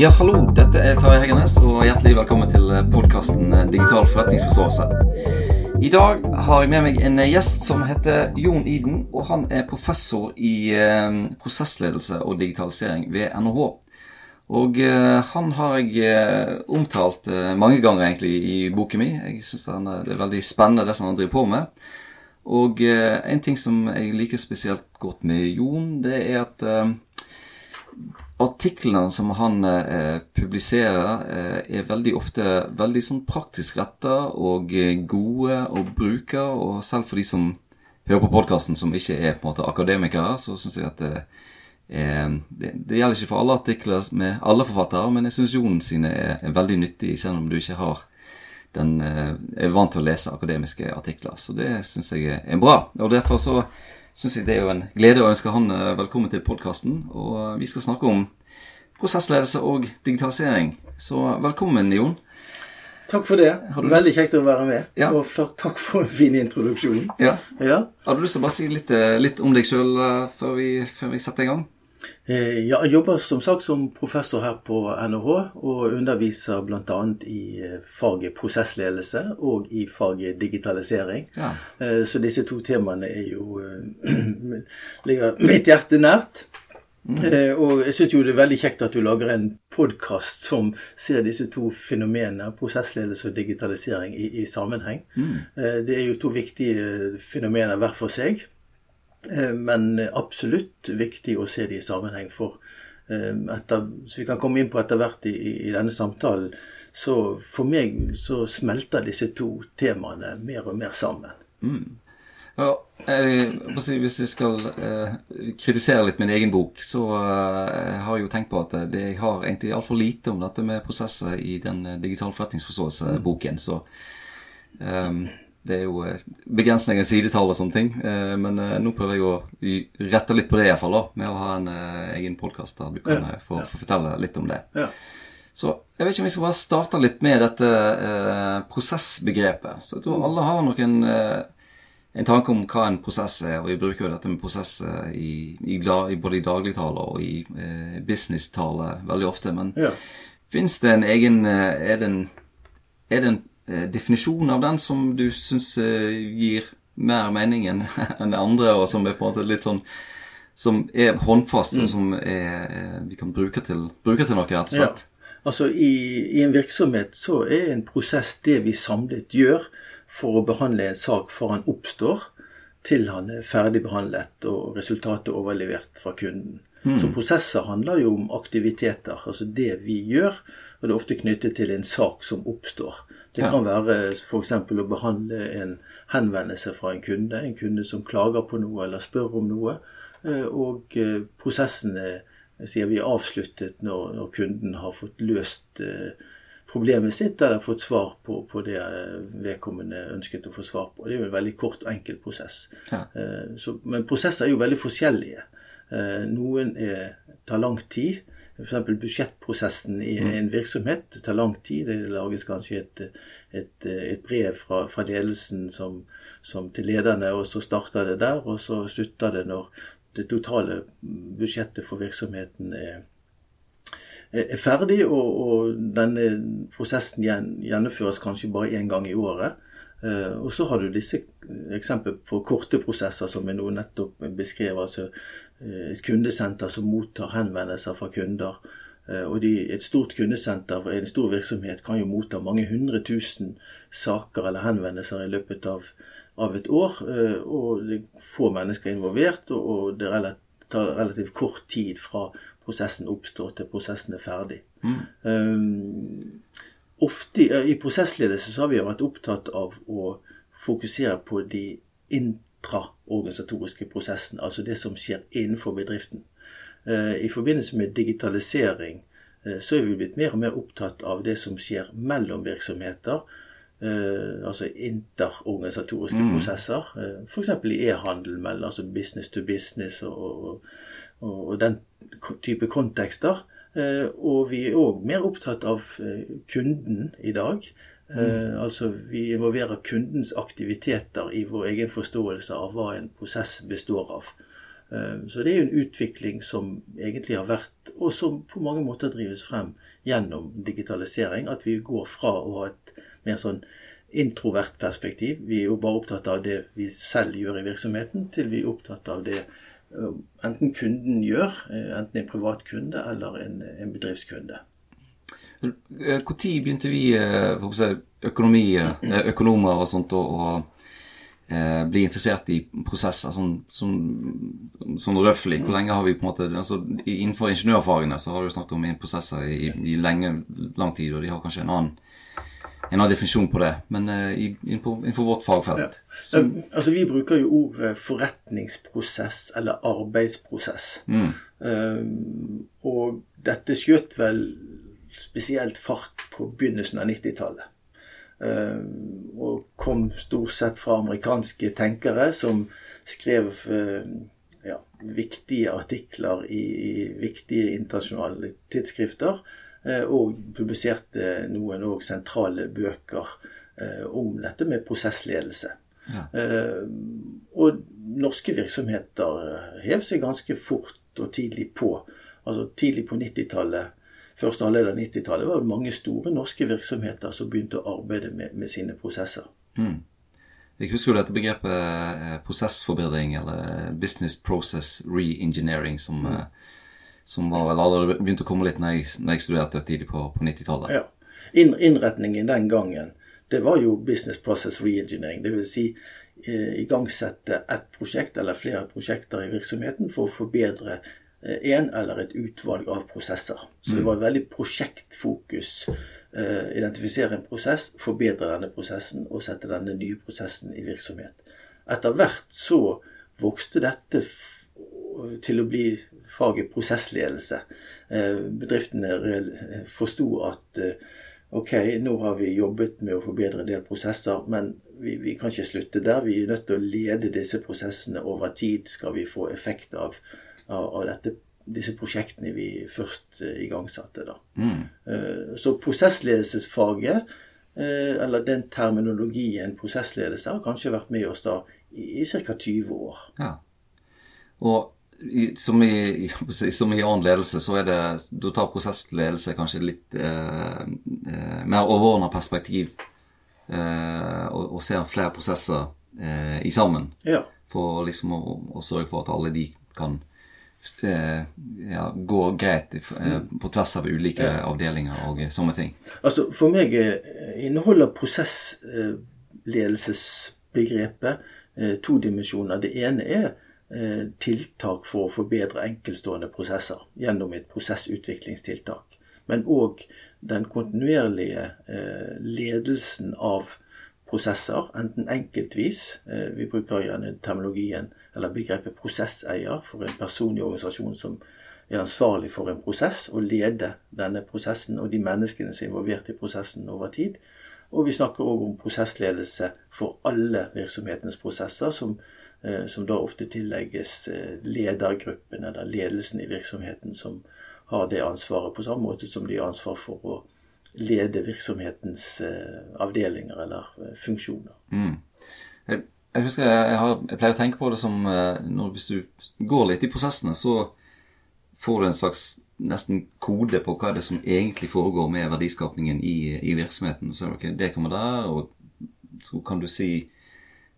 Ja, hallo. Dette er Tarjei Heggenes, og hjertelig velkommen til podkasten Digital forretningsforståelse. I dag har jeg med meg en gjest som heter Jon Iden, og han er professor i eh, prosessledelse og digitalisering ved NHH. Og eh, han har jeg eh, omtalt mange ganger egentlig i boken min. Jeg syns det er veldig spennende det som han driver på med. Og en ting som jeg liker spesielt godt med Jon, det er at artiklene som han eh, publiserer, eh, er veldig ofte veldig sånn praktisk retta og eh, gode å bruke. Og selv for de som hører på podkasten som ikke er på en måte akademikere, så syns jeg at det, eh, det, det, gjelder ikke for alle artikler med alle forfattere, men jeg syns Jon sine er, er, veldig nyttige, selv om du ikke har den, eh, er vant til å lese akademiske artikler. Så det syns jeg er bra. Og derfor så syns jeg det er jo en glede å ønske han eh, velkommen til podkasten. Og eh, vi skal snakke om prosessledelse og digitalisering. Så velkommen, Jon. Takk for det. Veldig kjekt å være med. Ja. Og takk for en fin introduksjon. Ja. ja. Har du lyst til å bare si litt, eh, litt om deg sjøl før, før, vi setter i gang? Eh, ja, jeg jobber som sagt som professor her på NHH og underviser bl.a. i eh, faget prosessledelse og i faget digitalisering. Ja. Eh, så disse to temaene jo ligger mitt hjerte nært. Mm. Og jeg syns jo det er veldig kjekt at du lager en podkast som ser disse to fenomenene, prosessledelse og digitalisering, i, i sammenheng. Mm. Det er jo to viktige fenomener hver for seg. Eh, men absolutt viktig å se det i sammenheng. For eh, etter, så vi kan komme inn på etter hvert i, i, denne samtalen, så for meg så smelter disse to temaene mer og mer sammen. Mm. Ja, jeg, hvis jeg skal eh, kritisere litt min egen bok, så eh, har jeg jo tenkt på at det, jeg har egentlig altfor lite om dette med prosesser i den eh, digital forretningsforståelse-boken. Så um, det er jo eh, begrensninger i sidetall og sånne ting. Eh, men eh, nå prøver jeg å rette litt på det, iallfall, med å ha en egen podkast der du kan ja, få, ja. fortelle litt om det. Ja. Så jeg vet ikke om vi skal bare starte litt med dette eh, prosessbegrepet. Så jeg tror alle har nok en, en, tanke om hva en prosess er, og vi bruker jo dette med prosess i, i, i både i dagligtale og i eh, businesstale veldig ofte. Men ja. fins det en egen Er det en, er det en Eh, definisjon av den som du syns eh, gir mer mening enn det andre, og som er på en måte litt sånn Som er håndfast, mm. og som er, eh, vi kan bruke til, bruke til noe, rett og slett? Ja. Altså i, i, en virksomhet så er en prosess det vi samlet gjør for å behandle en sak fra han oppstår til han er ferdig behandlet og resultatet overlevert fra kunden. Mm. Så prosesser handler jo om aktiviteter, altså det vi gjør. Og det er ofte knyttet til en sak som oppstår. Det kan være f.eks. å behandle en henvendelse fra en kunde, en kunde som klager på noe eller spør om noe. Eh, og eh, prosessen er, sier vi, avsluttet når, når, kunden har fått løst eh, problemet sitt eller fått svar på, på, det vedkommende ønsket å få svar på. Det er jo en veldig kort og enkel prosess. Ja. Så, men prosesser er jo veldig forskjellige. Noen er, tar lang tid. F.eks. budsjettprosessen i mm. en virksomhet. Det tar lang tid. Det lages kanskje et, et, et brev fra, fra ledelsen som, som til lederne, og så starter det der. Og så slutter det når det totale budsjettet for virksomheten er, er ferdig, og, og, denne prosessen gjennomføres kanskje bare én gang i året. Uh, og så har du disse eksempler på korte prosesser som vi nå nettopp beskrev. altså Eh, et kundesenter som mottar henvendelser fra kunder. Eh, og de, et stort kundesenter, en stor virksomhet, kan jo motta mange hundre tusen saker eller henvendelser i løpet av, av et år. Eh, og det er få mennesker involvert, og det tar relativt kort tid fra prosessen oppstår til prosessen er ferdig. Mm. Um, ofte I prosessledelse så har vi vært opptatt av å fokusere på de intraorganisatoriske prosessen, altså det som skjer innenfor bedriften. Eh, I forbindelse med digitalisering eh, så er vi blitt mer og mer opptatt av det som skjer mellom virksomheter. Eh, altså interorganisatoriske mm. prosesser. F.eks. i e-handel, altså business to business og, og, og, den type kontekster. Og vi er òg mer opptatt av kunden i dag. Mm. altså Vi involverer kundens aktiviteter i vår egen forståelse av hva en prosess består av. Så det er jo en utvikling som egentlig har vært, og som på mange måter drives frem gjennom digitalisering. At vi går fra å ha et mer sånn introvert perspektiv, vi er jo bare opptatt av det vi selv gjør i virksomheten, til vi er opptatt av det enten kunden gjør, enten en privat kunde eller en, en bedriftskunde. Når begynte vi, økonomi, økonomer og sånt, å eh, bli interessert i prosesser sånn, sånn, sånn røftlig. Hvor lenge har vi på en måte altså Innenfor ingeniørfagene så har du snakket om prosesser i, i lenge, lang tid, og de har kanskje en annen, en annen definisjon på det. Men eh, innenfor, vårt fagfelt ja. så, Altså Vi bruker jo ordet forretningsprosess eller arbeidsprosess. Mm. Uh, og dette skjøt vel spesielt fart på begynnelsen av 90-tallet. Uh, og kom stort sett fra amerikanske tenkere som skrev uh, ja, viktige artikler i, i viktige internasjonale tidsskrifter. Eh, og publiserte noen òg sentrale bøker om dette med prosessledelse. Ja. Og norske virksomheter hev seg ganske fort og tidlig på. Altså Tidlig på 90-tallet første halvdel av 90-tallet var det mange store norske virksomheter som begynte å arbeide med, med sine prosesser. Mm. Jeg husker jo dette begrepet eh, prosessforbedring, eller business process re-engineering, som, mm. Eh, som var vel allerede begynte å komme litt når jeg, når jeg studerte tidlig på, på 90-tallet. Ja. Inn, innretningen den gangen, det var jo business process re-engineering. Det vil si eh, igangsette ett prosjekt eller flere prosjekter i virksomheten for å forbedre en eller et utvalg av prosesser. Så det mm. var veldig prosjektfokus. Uh, identifisere en prosess, forbedre denne prosessen og sette denne nye prosessen i virksomhet. Etter hvert så vokste dette til å bli faget prosessledelse. Uh, bedriftene forsto at uh, ok, nå har vi jobbet med å forbedre en del prosesser, men vi, vi, kan ikke slutte der. Vi er nødt til å lede disse prosessene over tid, skal vi få effekt av av, av dette, disse prosjektene vi først igangsatte. da. Mm. Så prosessledelsesfaget, eller den terminologien prosessledelse, har kanskje vært med oss da i, i ca. 20 år. Ja. Og i, som, i, som, i, annen ledelse, så er det Du tar prosessledelse kanskje litt eh, mer overordna perspektiv eh, og, og, ser flere prosesser eh, i sammen. Ja. For liksom å, å, sørge for at alle de kan Eh, ja, gå greit eh, på tvers av ulike ja. avdelinger og sånne ting? Altså For meg eh, inneholder prosessledelsesbegrepet to dimensjoner. Det ene er tiltak for å forbedre enkeltstående prosesser gjennom et prosessutviklingstiltak. Men òg den kontinuerlige ledelsen av prosesser, enten enkeltvis Vi bruker gjerne terminologien eller begrepet prosesseier for en person i organisasjonen som er ansvarlig for en prosess, og leder denne prosessen og de menneskene som er involvert i prosessen over tid. Og vi snakker òg om prosessledelse for alle virksomhetens prosesser, som, eh, som da ofte tillegges eh, ledergruppen eller ledelsen i virksomheten, som har det ansvaret på samme måte som de har ansvar for å lede virksomhetens eh, avdelinger eller funksjoner. Mm. Jeg husker jeg, har, jeg, pleier å tenke på det som eh, når, Hvis du går litt i prosessene, så får du en slags nesten kode på hva det er som egentlig foregår med verdiskapningen i, i virksomheten. Så er det, okay, det kommer der, og så kan du si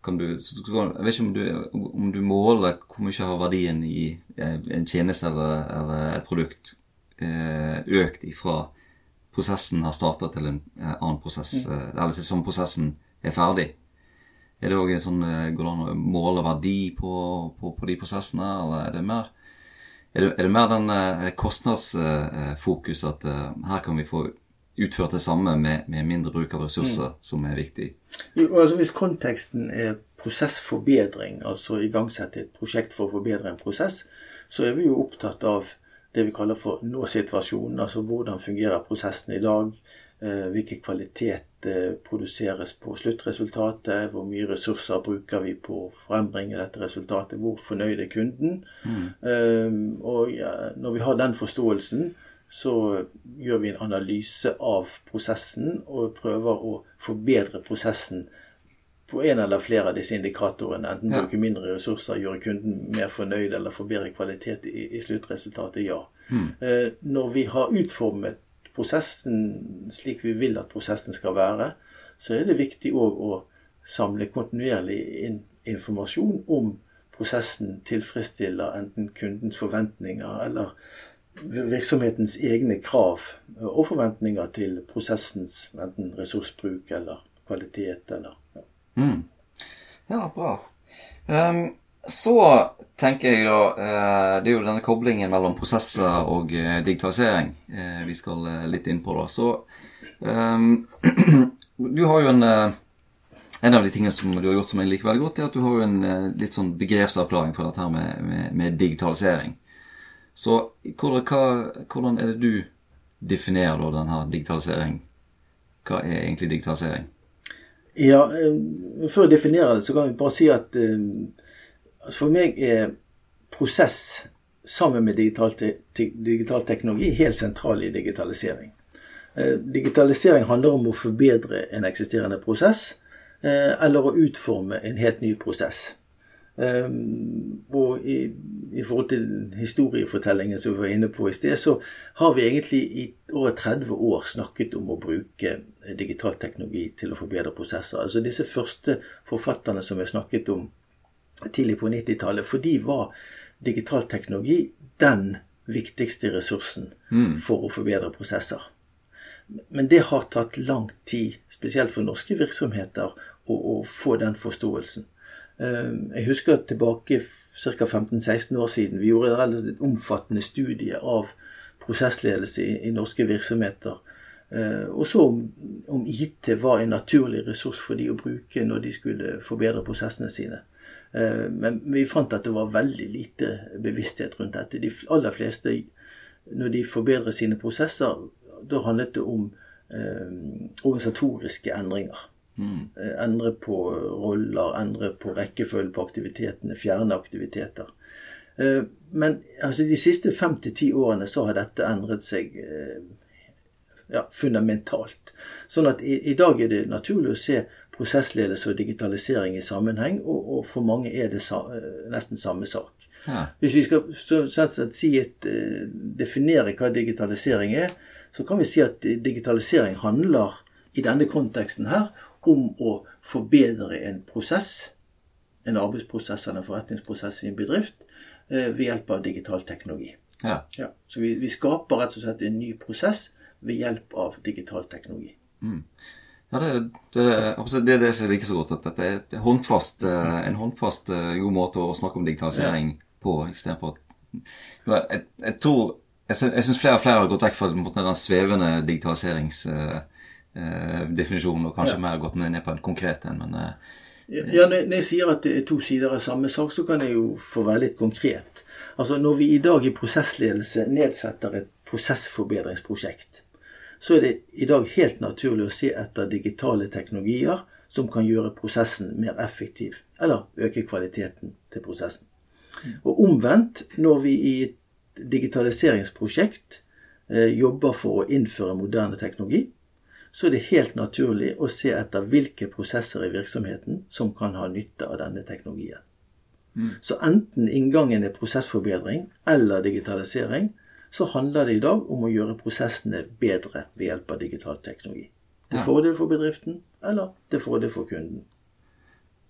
kan du, Jeg vet ikke om du, om du måler hvor mye har verdien i eh, en tjeneste eller, eller et produkt eh, økt ifra prosessen har starta til en annen prosess, mm. eller til sånn prosessen er ferdig. Er det òg sånn, eh, Går det an å måle verdi på, på, på, de prosessene, eller er det mer, er det, er det mer den eh, kostnadsfokus at eh, her kan vi få utført det samme med, med mindre bruk av ressurser, mm. som er viktig? Jo, altså Hvis konteksten er prosessforbedring, altså igangsette et prosjekt for å forbedre en prosess, så er vi jo opptatt av det vi kaller for nå-situasjonen. Altså hvordan fungerer prosessen i dag? Eh, hvilken kvalitet eh, produseres på sluttresultatet, hvor mye ressurser bruker vi på å frembringe dette resultatet, hvor fornøyd er kunden. Mm. Eh, og når vi har den forståelsen, så gjør vi en analyse av prosessen og prøver å forbedre prosessen på en eller flere av disse indikatorene. Enten Ja. bruke mindre ressurser, gjøre kunden mer fornøyd eller få bedre kvalitet i, i sluttresultatet. Ja. Eh, når vi har utformet prosessen slik vi vil at prosessen skal være, så er det viktig òg å samle kontinuerlig inn informasjon om prosessen tilfredsstiller enten kundens forventninger eller virksomhetens egne krav og forventninger til prosessens enten ressursbruk eller kvalitet eller ja. Mm. Ja, bra. Um, så tenker jeg da eh, Det er jo denne koblingen mellom prosesser og eh, digitalisering eh, vi skal litt inn på, da. Så um, Du har jo en En av de tingene som du har gjort som jeg liker veldig godt, er at du har jo en litt sånn begrepsavklaring på dette her med, med, med digitalisering. Så hvordan, hvordan er det du definerer da denne digitalisering? Hva er egentlig digitalisering? Ja, eh, Før jeg definerer det, så kan vi bare si at eh, altså for meg er prosess sammen med digital, te digital teknologi helt sentral i digitalisering. Eh, Digitalisering handler om å forbedre en eksisterende prosess, eller å utforme en helt ny prosess. Eh, Og i, i forhold til historiefortellingen som vi var inne på i sted, så har vi egentlig i over 30 år snakket om å bruke digital teknologi til å forbedre prosesser. Altså disse første forfatterne som vi snakket om tidlig på 90-tallet, for de var digital teknologi den viktigste ressursen for å forbedre prosesser. Men det har tatt lang tid, spesielt for norske virksomheter, å, å få den forståelsen. Eh, Jeg husker tilbake ca. 15-16 år siden. Vi gjorde en relativt omfattende studie av prosessledelse i, i norske virksomheter. Eh, Og så om, om IT var en naturlig ressurs for de å bruke når de skulle forbedre prosessene sine. Eh, Men vi fant at det var veldig lite bevissthet rundt dette. De aller fleste, når de forbedrer sine prosesser, da handlet det om eh, organisatoriske endringer. Eh, Endre på roller, endre på rekkefølge på aktivitetene, fjerne aktiviteter. Eh, Men altså, de siste fem til ti årene så har dette endret seg eh, ja, fundamentalt. Sånn at i, i dag er det naturlig å se prosessledelse og digitalisering i sammenheng, og, og for mange er det sa, nesten samme sak. Ja. Hvis vi skal så, sånn si et, definere hva digitalisering er, så kan vi si at digitalisering handler i denne konteksten her om å forbedre en prosess, en arbeidsprosess eller en forretningsprosess i en bedrift, eh, ved hjelp av digital teknologi. ja. Ja, så vi, vi skaper rett og slett en ny prosess ved hjelp av digital teknologi. Ja, det, det, det er det som liker så godt. At dette er et håndfast, eh, en håndfast eh, god måte å snakke om digitalisering på, istedenfor at jeg, jeg tror Jeg, sy- syns flere og flere har gått vekk fra den svevende digitaliserings... den svevende digitaliseringsdefinisjonen, og kanskje Ja. mer gått ned på en konkret en. Men eh, Ja, når når jeg sier at det er to sider av samme sak, så kan jeg jo få være litt konkret. Altså Når vi i dag i prosessledelse nedsetter et prosessforbedringsprosjekt, så er det i dag helt naturlig å se etter digitale teknologier som kan gjøre prosessen mer effektiv, eller øke kvaliteten til prosessen. Og omvendt, når vi i et digitaliseringsprosjekt eh, jobber for å innføre moderne teknologi, så er det helt naturlig å se etter hvilke prosesser i virksomheten som kan ha nytte av denne teknologien. Så enten inngangen er prosessforbedring eller digitalisering, så handler det i dag om å gjøre prosessene bedre ved hjelp av digital teknologi. Til Ja. fordel for bedriften eller til fordel for kunden.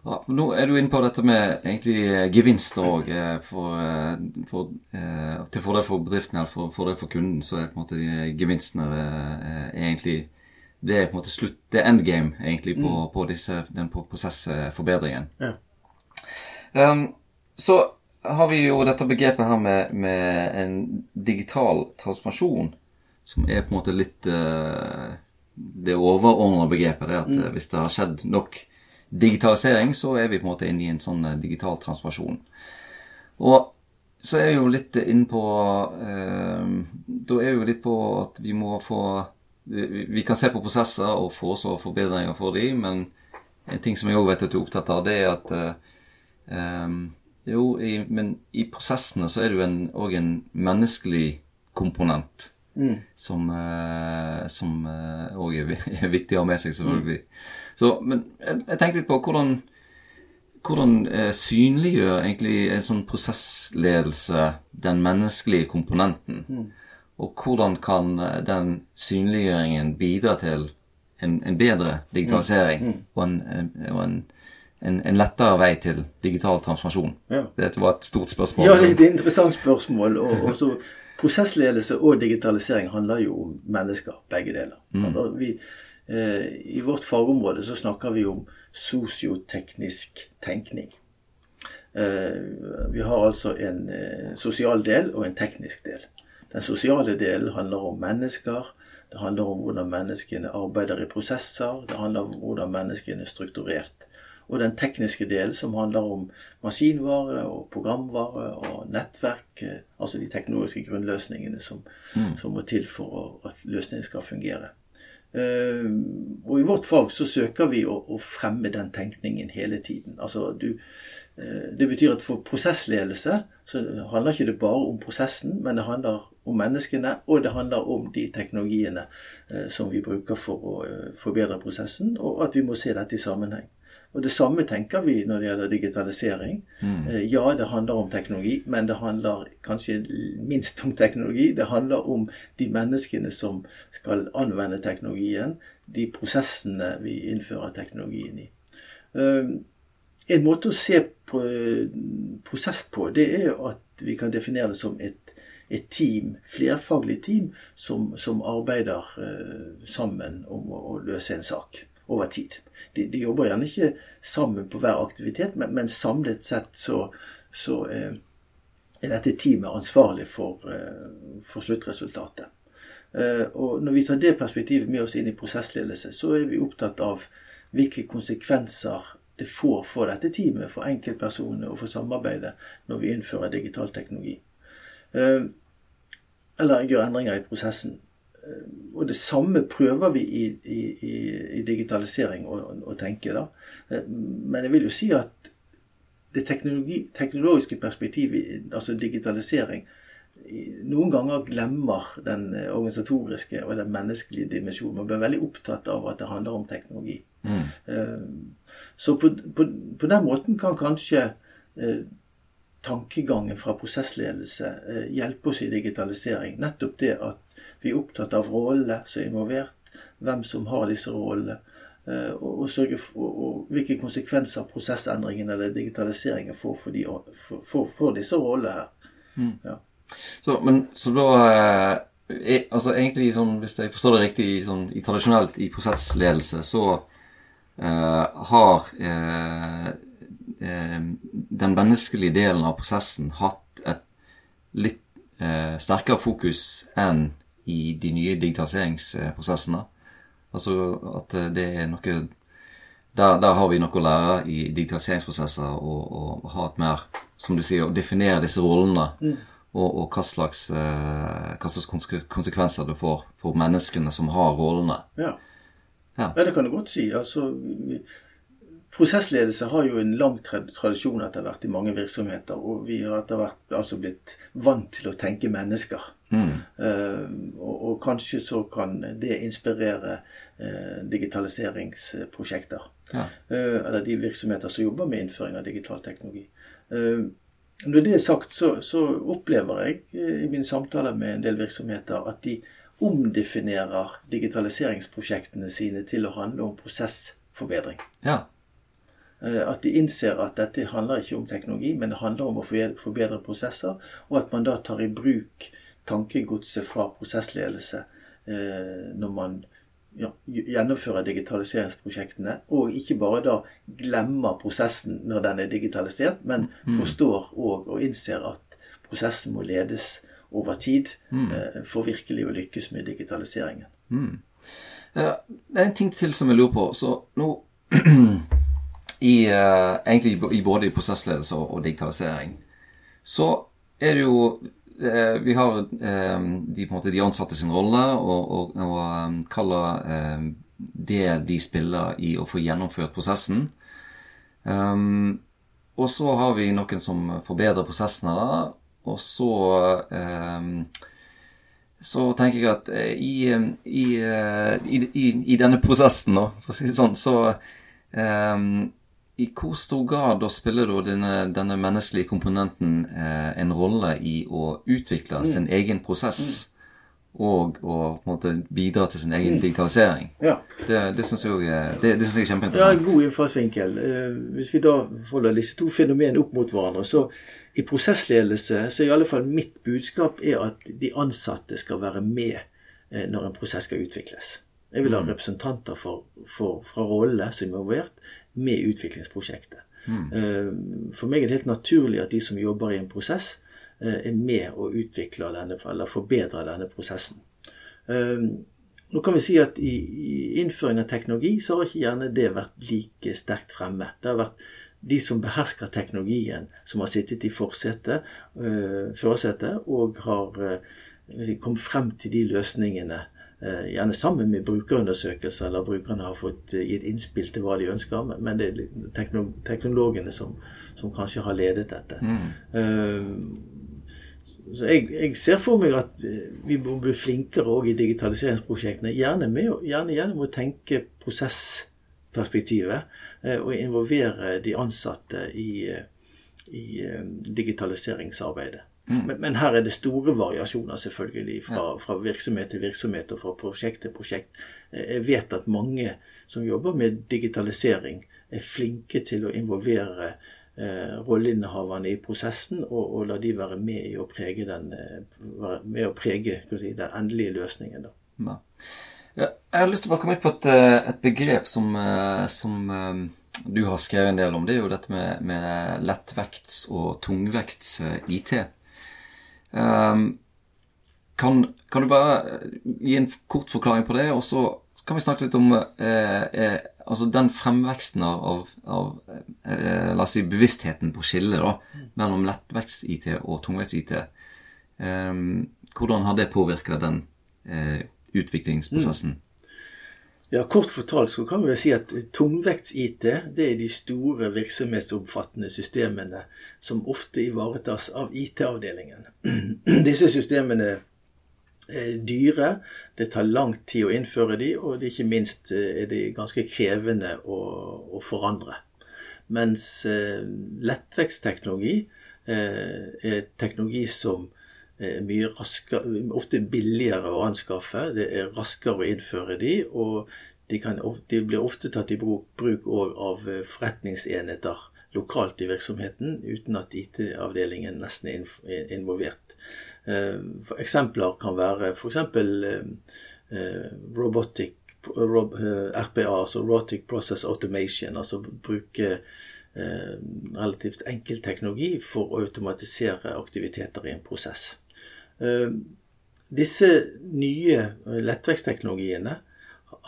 bra. Nå er du inne på dette med egentlig eh, gevinster òg, for, eh, for, eh, til fordel for bedriften eller for fordel for kunden. Så er på en måte de gevinstene er egentlig Det er på en måte slutt, det er endgame egentlig på, på disse, den på prosessforbedringen. Ja. Um, så har vi jo dette begrepet her med, med en digital transformasjon, som er på en måte litt uh, det overordnede begrepet. Det at mm. hvis det har skjedd nok digitalisering, så er vi på en måte inne i en sånn eh, digital transformasjon. Og så er vi jo litt inne på eh, Da er vi jo litt på at vi må få vi, kan se på prosesser og foreslå forbedringer for dem, men en ting som jeg òg vet at du er opptatt av, det er at eh, jo, i, men i prosessene så er det jo en- òg en, menneskelig komponent som eh, som òg er, vi- er viktig å ha med seg, selvfølgelig. Så, men jeg, jeg tenkte litt på hvordan hvordan eh, synliggjør egentlig en sånn prosessledelse den menneskelige komponenten? Mm. Og hvordan kan eh, den synliggjøringen bidra til en, en bedre digitalisering mm. Mm. og, en, og en, en, lettere vei til digital transformasjon? Ja. Dette var et stort spørsmål. Ja, det er et interessant spørsmål. og også Prosessledelse og digitalisering handler jo om mennesker, begge deler. Mm. Vi, eh, I vårt fagområde så snakker vi om sosioteknisk tenkning. Eh, vi har altså en eh, sosial del og en teknisk del. Den sosiale delen handler om mennesker. Det handler om hvordan menneskene arbeider i prosesser. Det handler om hvordan menneskene er strukturert. Og den tekniske delen som handler om maskinvare og programvare og nettverk. Eh, altså de teknologiske grunnløsningene som, mm. som må til for at løsningen skal fungere. Eh, og i vårt fag så søker vi å, å fremme den tenkningen hele tiden. Altså du, eh, det betyr at for prosessledelse så handler ikke det bare om prosessen, men det handler om menneskene, og det handler om de teknologiene eh, som vi bruker for å forbedre prosessen, og at vi må se dette i sammenheng. Og Det samme tenker vi når det gjelder digitalisering. Mm. Eh, ja, det handler om teknologi, men det handler kanskje minst om teknologi. Det handler om de menneskene som skal anvende teknologien, de prosessene vi innfører teknologien i. Eh, en måte å se på prosess på, det er at vi kan definere det som et, et team, flerfaglig team, som, som arbeider sammen om å, å løse en sak over tid de, de, jobber gjerne ikke sammen på hver aktivitet, men, men samlet sett så, så eh, er dette teamet ansvarlig for, eh, for sluttresultatet. Eh, og når vi tar det perspektivet med oss inn i prosessledelse, så er vi opptatt av hvilke konsekvenser det får for dette teamet, for enkeltpersonene og for samarbeidet når vi innfører digital teknologi. Eh, eller gjør endringer i prosessen og det samme prøver vi i, i, i digitalisering å, å, tenke. da. Men jeg vil jo si at det teknologiske perspektivet, altså digitalisering, noen ganger glemmer den organisatoriske og den menneskelige dimensjonen. Man blir veldig opptatt av at det handler om teknologi. Mm. Eh, så på, på, på, den måten kan kanskje eh, tankegangen fra prosessledelse eh, hjelpe oss i digitalisering. Nettopp det at vi er opptatt av rollene som er involvert, hvem som har disse rollene. Eh, og, og, for, og, hvilke konsekvenser prosessendringen eller digitaliseringen får for, de, for, for, disse rollene her. Mm. Ja. Så, men, så da eh, altså egentlig sånn, Hvis jeg forstår det riktig, sånn, i tradisjonelt i prosessledelse så eh, har eh, eh, den menneskelige delen av prosessen hatt et litt eh, sterkere fokus enn i de nye digitaliseringsprosessene. Altså at eh, det er noe der, der, har vi noe å lære i digitaliseringsprosesser og, og ha et mer, som du sier, å definere disse rollene. Mm. Og, og hva, slags, eh, hva, slags, konsekvenser det får for menneskene som har rollene. Ja, ja. ja det kan du godt si. Altså, prosessledelse har jo en lang tradisjon etter hvert i mange virksomheter. Og vi har etter hvert altså blitt vant til å tenke mennesker. Mm. Uh, og, og, kanskje så kan det inspirere uh, digitaliseringsprosjekter. Ja. Uh, eller de virksomheter som jobber med innføring av digital teknologi. når det er sagt, så, så opplever jeg i mine samtaler med en del virksomheter at de omdefinerer digitaliseringsprosjektene sine til å handle om prosessforbedring. Ja. At de innser at dette handler ikke om teknologi, men det handler om å forbedre prosesser, og at man da tar i bruk tankegodset fra prosessledelse eh, når man ja, gjennomfører digitaliseringsprosjektene, og ikke bare da glemmer prosessen når den er digitalisert, men mm. forstår og, og, innser at prosessen må ledes over tid mm. eh, for virkelig å lykkes med digitaliseringen. Mm. Ja, det er en ting til som jeg lurer på. Så nå i, eh, egentlig i både i prosessledelse og, og digitalisering, så er det jo Eh, vi har eh, de, måte, de, ansatte sin rolle, og, og, og um, kaller eh, det de spiller i å få gjennomført prosessen. Um, og så har vi noen som forbedrer prosessene, da. Og så um, så tenker jeg at eh, eh, i, i, i, i denne prosessen, da, for å si det sånn, så um, I hvor stor grad da spiller da denne, denne menneskelige komponenten eh, en rolle i å utvikle mm. sin egen prosess? Mm. Og å måte bidra til sin egen mm. digitalisering. Ja. Det, det syns jeg, det, det synes jeg er kjempeinteressant. Ja, god innfallsvinkel. Hvis vi da holder disse to fenomenene opp mot hverandre, så i prosessledelse så i alle fall mitt budskap er at de ansatte skal være med eh, når en prosess skal utvikles. Jeg vil ha mm. representanter for, for, fra rollene som er involvert, med utviklingsprosjektet. Mm. Eh, for meg er det helt naturlig at de som jobber i en prosess, eh, er med og utvikler denne, eller forbedrer denne prosessen. Nå kan vi si at i, innføring av teknologi så har ikke gjerne det vært like sterkt fremme. Det har vært de som behersker teknologien, som har sittet i forsetet, førersetet og har kommet frem til de løsningene. Øh, gjerne sammen med brukerundersøkelser, eller brukerne har fått gitt innspill til hva de ønsker. Men det er teknologene som, som kanskje har ledet dette. Mm. Så jeg, jeg, ser for meg at vi må bli flinkere òg i digitaliseringsprosjektene. Gjerne, med, gjerne gjennom å tenke prosessperspektivet. Eh, og involvere de ansatte i, i eh, digitaliseringsarbeidet. Mm. Men, men, her er det store variasjoner selvfølgelig fra, fra, virksomhet til virksomhet og fra prosjekt til prosjekt. Eh, jeg vet at mange som jobber med digitalisering, er flinke til å involvere eh, rolleinnehaverne i prosessen og, og, la de være med i å prege den, med å prege si, den endelige løsningen. Ja, jeg har lyst til å bare komme inn på et, eh, et begrep som, eh, som, eh, du har skrevet en del om. Det er jo dette med, med lettvekts- og tungvekts-IT. Um, kan, kan, du bare gi en kort forklaring på det, og så kan vi snakke litt om eh, eh, altså den fremveksten av, av eh, la oss si bevisstheten på skillet da, mellom lettvekst-IT og tungvekst-IT. Um, hvordan har det påvirka den eh, utviklingsprosessen? Mm. Ja, Kort fortalt så kan vi si at tungvekts-IT det er de store virksomhetsomfattende systemene som ofte ivaretas av IT-avdelingen. Disse systemene er dyre, det tar lang tid å innføre de, og ikke minst eh, er de ganske krevende å, å forandre. Mens eh, lettvekstteknologi eh, er teknologi som Eh, mye raskere, ofte billigere å anskaffe. Det er raskere å innføre de, og de, kan, de blir ofte tatt i bruk, bruk av eh, forretningsenheter lokalt i virksomheten, uten at IT-avdelingen nesten er involvert. Eh, for eksempler kan være f.eks. robotic RPA, altså Robotic Process Automation, altså bruke relativt enkel teknologi for å automatisere aktiviteter i en prosess. Eh, disse nye lettvekstteknologiene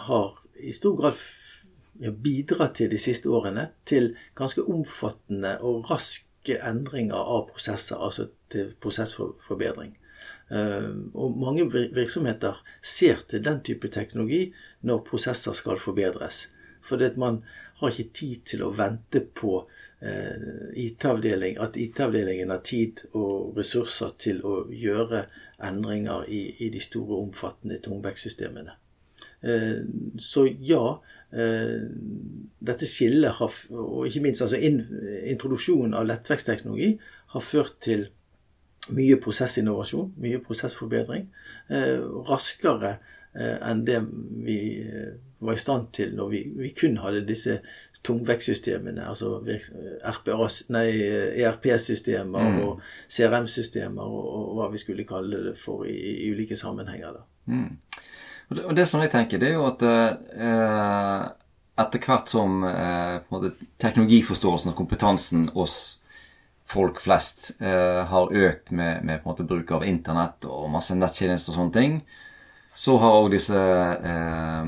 har i stor grad bidratt til de siste årene til ganske omfattende og raske endringer av prosesser, altså til prosessforbedring. Eh, og mange virksomheter ser til den type teknologi når prosesser skal forbedres. Fordi at man har ikke tid til å vente på Eh, IT-avdeling, at IT-avdelingen har tid og ressurser til å gjøre endringer i, i de store, omfattende tungvektsystemene. Eh, så ja, eh, dette skillet har, og ikke minst altså introduksjonen av lettvekstteknologi, har ført til mye prosessinnovasjon, mye prosessforbedring. Raskere enn det vi var i stand til når vi, vi kun hadde disse tungvektsystemene, altså ERP-systemer mm. og CRM-systemer og, og, hva vi skulle kalle det for i, i ulike sammenhenger. Mm. Og, det, og, det, som jeg tenker, det er jo at eh, etter hvert som eh, måte, teknologiforståelsen og kompetansen oss folk flest eh, har økt med, med måte, bruk av internett og masse nettjenester og sånne ting, så har òg disse eh,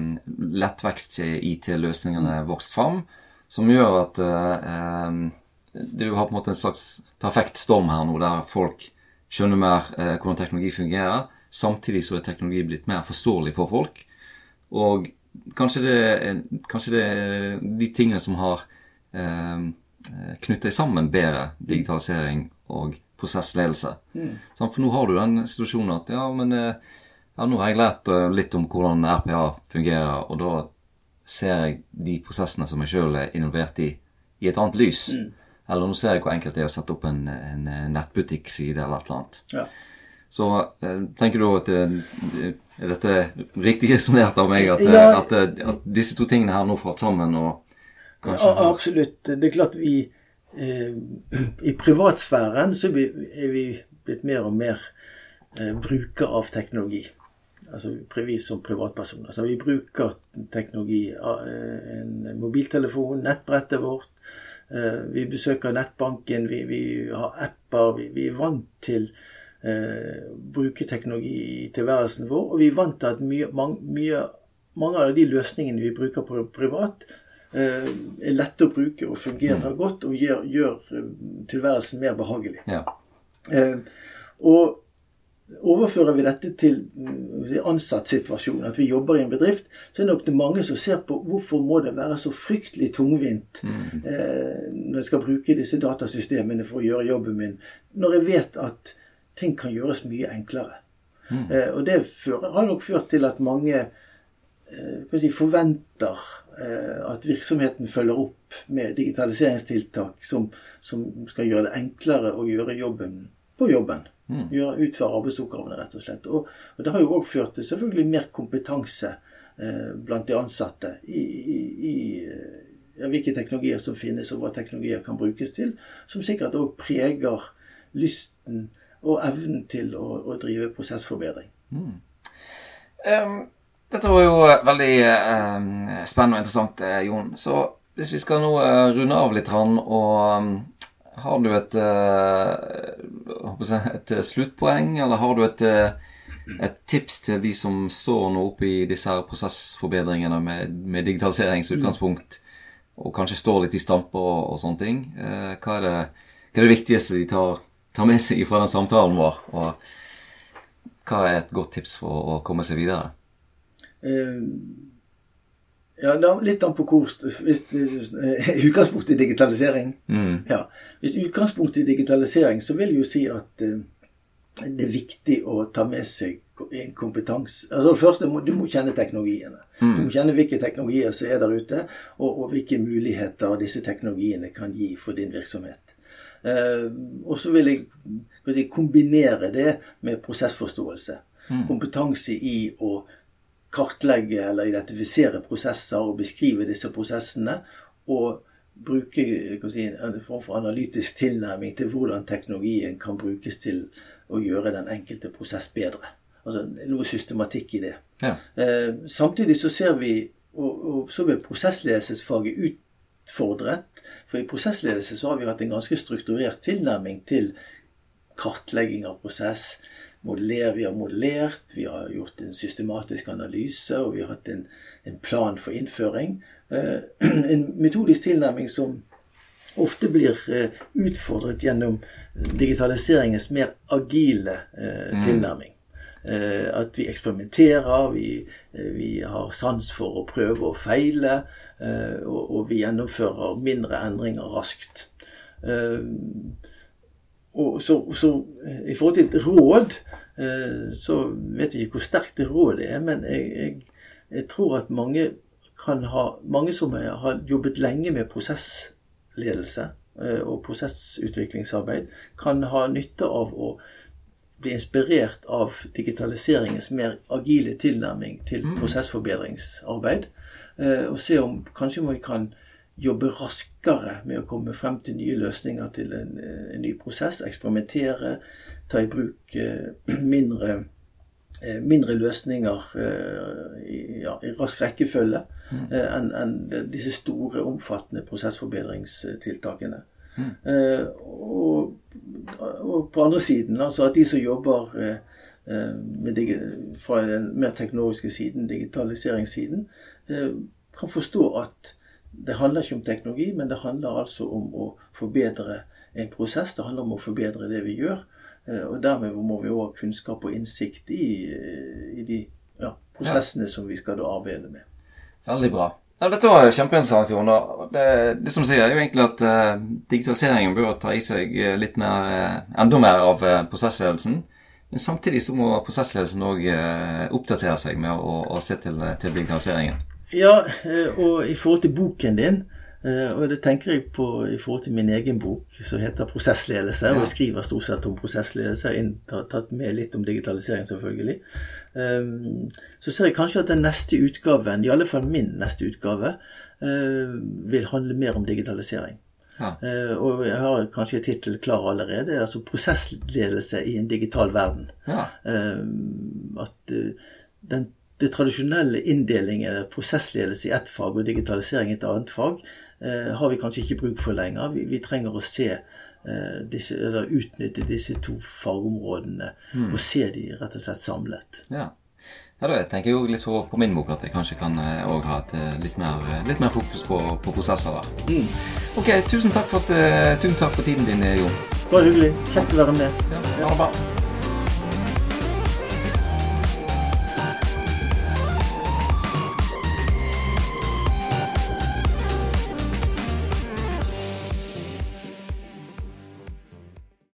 lettvekst-IT-løsningene vokst fram som gjør at eh, du har på en måte en slags perfekt storm her nå, der folk skjønner mer eh, hvordan teknologi fungerer. Samtidig så er teknologi blitt mer forståelig for folk. Og kanskje det, kanskje det er de tingene som har eh, knyttet sammen bedre, digitalisering og prosessledelse. Mm. For nå har du den situasjonen at ja, men eh, ja, nå har jeg lært uh, litt om hvordan RPA fungerer, og da ser jeg de prosessene som jeg sjøl er involvert i, i et annet lys. Mm. Eller nå ser jeg hvor enkelt det er å sette opp en, en nettbutikkside eller et eller annet. Ja. Så uh, tenker du at uh, er dette riktig resonnert av meg, at, Ja. at, at, disse to tingene her nå falt sammen og kanskje Ja, absolutt. Det er klart vi eh, I privatsfæren så er vi, er vi blitt mer og mer eh, bruker av teknologi. Altså vi som privatpersoner. Så vi bruker teknologi. En mobiltelefon, nettbrettet vårt. eh, Vi besøker nettbanken, vi, vi har apper. Vi, vi er vant til eh, bruke teknologi i tilværelsen vår. Og vi er vant til at mye, mange, mye, mange av de løsningene vi bruker på privat, eh, er lette å bruke og fungerer godt og gjør, gjør eh, tilværelsen mer behagelig. Ja. Eh, og overfører vi dette til mm, ansattsituasjonen, at vi jobber i en bedrift, så er det nok det mange som ser på hvorfor må det være så fryktelig tungvint eh, når jeg skal bruke disse datasystemene for å gjøre jobben min, når jeg vet at ting kan gjøres mye enklere. Eh, og det fører, har nok ført til at mange eh, si, forventer eh, at virksomheten følger opp med digitaliseringstiltak som, som skal gjøre det enklere å gjøre jobben på jobben. Gjøre, utføre arbeidsoppgavene, rett og slett. Og, og det har jo òg ført til selvfølgelig mer kompetanse eh, blant de ansatte i, i, i ja, hvilke teknologier som finnes, og hva teknologier kan brukes til. Som sikkert òg preger lysten og evnen til å, å drive prosessforbedring. Ehm, dette var jo eh, veldig um, spennende og interessant, eh, Jon. Så hvis vi skal nå runde av litt, og ehm, har du et, eh, et eh, sluttpoeng, eller har du et, eh, et tips til de som står nå oppe i disse her prosessforbedringene med, med digitaliseringsutgangspunkt, og kanskje står litt i stamper og, og sånne ting? Hva, er det, hva er det viktigste de tar, tar med seg fra den samtalen vår? Og hva er et godt tips for å komme seg videre? Eh, ja, er litt an på hvor Hvis eh, utgangspunktet er digitalisering Mm. ja. Hvis utgangspunktet er digitalisering, så vil jeg jo si at uh, det er viktig å ta med seg en kompetanse Altså det første, du må kjenne teknologiene. Du må kjenne hvilke teknologier som er der ute, og, og hvilke muligheter disse teknologiene kan gi for din virksomhet. Uh, og så vil jeg si, kombinere det med prosessforståelse. Kompetanse i å kartlegge eller identifisere prosesser og beskrive disse prosessene. Og bruke si, en form for analytisk tilnærming til hvordan teknologien kan brukes til å gjøre den enkelte prosess bedre. Altså noe systematikk i det. Ja. Eh, samtidig så ser vi, og, og så blir prosessledelsesfaget utfordret. For i prosessledelse så har vi hatt en ganske strukturert tilnærming til kartlegging av prosess. Modeller, vi har modellert, vi har gjort en systematisk analyse, og vi har hatt en, en plan for innføring. Eh, en metodisk tilnærming som ofte blir eh, utfordret gjennom digitaliseringens mer agile eh, tilnærming. Eh, at vi eksperimenterer, vi, eh, vi har sans for å prøve og feile, eh, og, og vi gjennomfører mindre endringer raskt. Og så, så eh, I forhold til et råd, eh, så vet jeg ikke hvor sterkt det rådet er, men jeg, jeg, jeg tror at mange kan ha Mange som har jobbet lenge med prosessledelse eh, og prosessutviklingsarbeid, kan ha nytte av å bli inspirert av digitaliseringens mer agile tilnærming til prosessforbedringsarbeid. eh, Og se om kanskje vi kan jobbe raskere med å komme frem til nye løsninger til en, eh, en ny prosess. Eksperimentere, ta i bruk eh, mindre, eh, mindre løsninger i, ja, i rask rekkefølge mm. enn en disse store, omfattende prosessforbedringstiltakene. Mm. og, og på andre siden, altså at de som jobber fra den mer teknologiske siden, digitaliseringssiden, kan forstå at det handler ikke om teknologi, men det handler altså om å forbedre en prosess. Det handler om å forbedre det vi gjør. eh, Og dermed må vi òg ha kunnskap og innsikt i, eh, i de ja, prosessene som vi skal arbeide med. Veldig bra. Ja, dette var kjempeinteressant, Jon. Det, det som sier, er jo egentlig at uh, digitaliseringen bør ta i seg litt mer, uh, enda mer av uh, prosessledelsen. Men samtidig så må prosessledelsen òg oppdatere seg med å, å se til, til digitaliseringen. Ja, og i forhold til boken din Uh, og det tenker jeg på i forhold til min egen bok som heter 'Prosessledelse'. Ja. Og jeg skriver stort sett om prosessledelse. Har tatt med litt om digitalisering, selvfølgelig. Um, så ser jeg kanskje at den neste utgaven, i alle fall min neste utgave, vil handle mer om digitalisering. Ja. Og jeg har kanskje tittel klar allerede. altså 'Prosessledelse i en digital verden'. Ja. at den det tradisjonelle inndelingen prosessledelse i ett fag og digitalisering i et annet fag, eh, har vi kanskje ikke bruk for lenger. Vi, vi trenger å se eh, disse, eller utnytte disse to fagområdene mm. og se de rett og slett samlet. Ja. Ja, da tenker jeg jo litt på, på, min bok at jeg kanskje kan òg ha et, eh, litt, mer, eh, litt, mer, fokus på, på prosesser der. Mm. Ok, tusen takk, for at, tusen takk for tiden din, Jon. Bare hyggelig. Kjekt å være med. Ja, ha det bra.